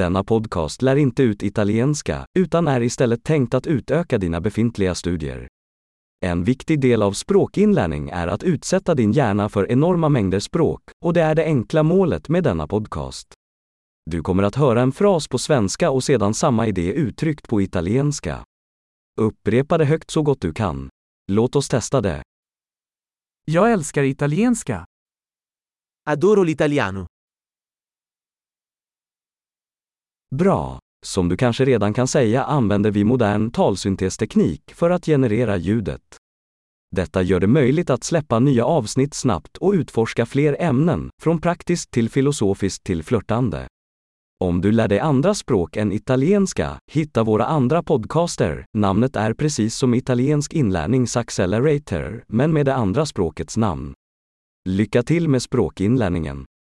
Denna podcast lär inte ut italienska, utan är istället tänkt att utöka dina befintliga studier. En viktig del av språkinlärning är att utsätta din hjärna för enorma mängder språk, och det är det enkla målet med denna podcast. Du kommer att höra en fras på svenska och sedan samma idé uttryckt på italienska. Upprepa det högt så gott du kan. Låt oss testa det. Jag älskar italienska. Adoro l'italiano. Bra! Som du kanske redan kan säga använder vi modern talsyntesteknik för att generera ljudet. Detta gör det möjligt att släppa nya avsnitt snabbt och utforska fler ämnen, från praktiskt till filosofiskt till flörtande. Om du lär dig andra språk än italienska, hitta våra andra podcaster. Namnet är precis som italiensk inlärnings accelerator, men med det andra språkets namn. Lycka till med språkinlärningen!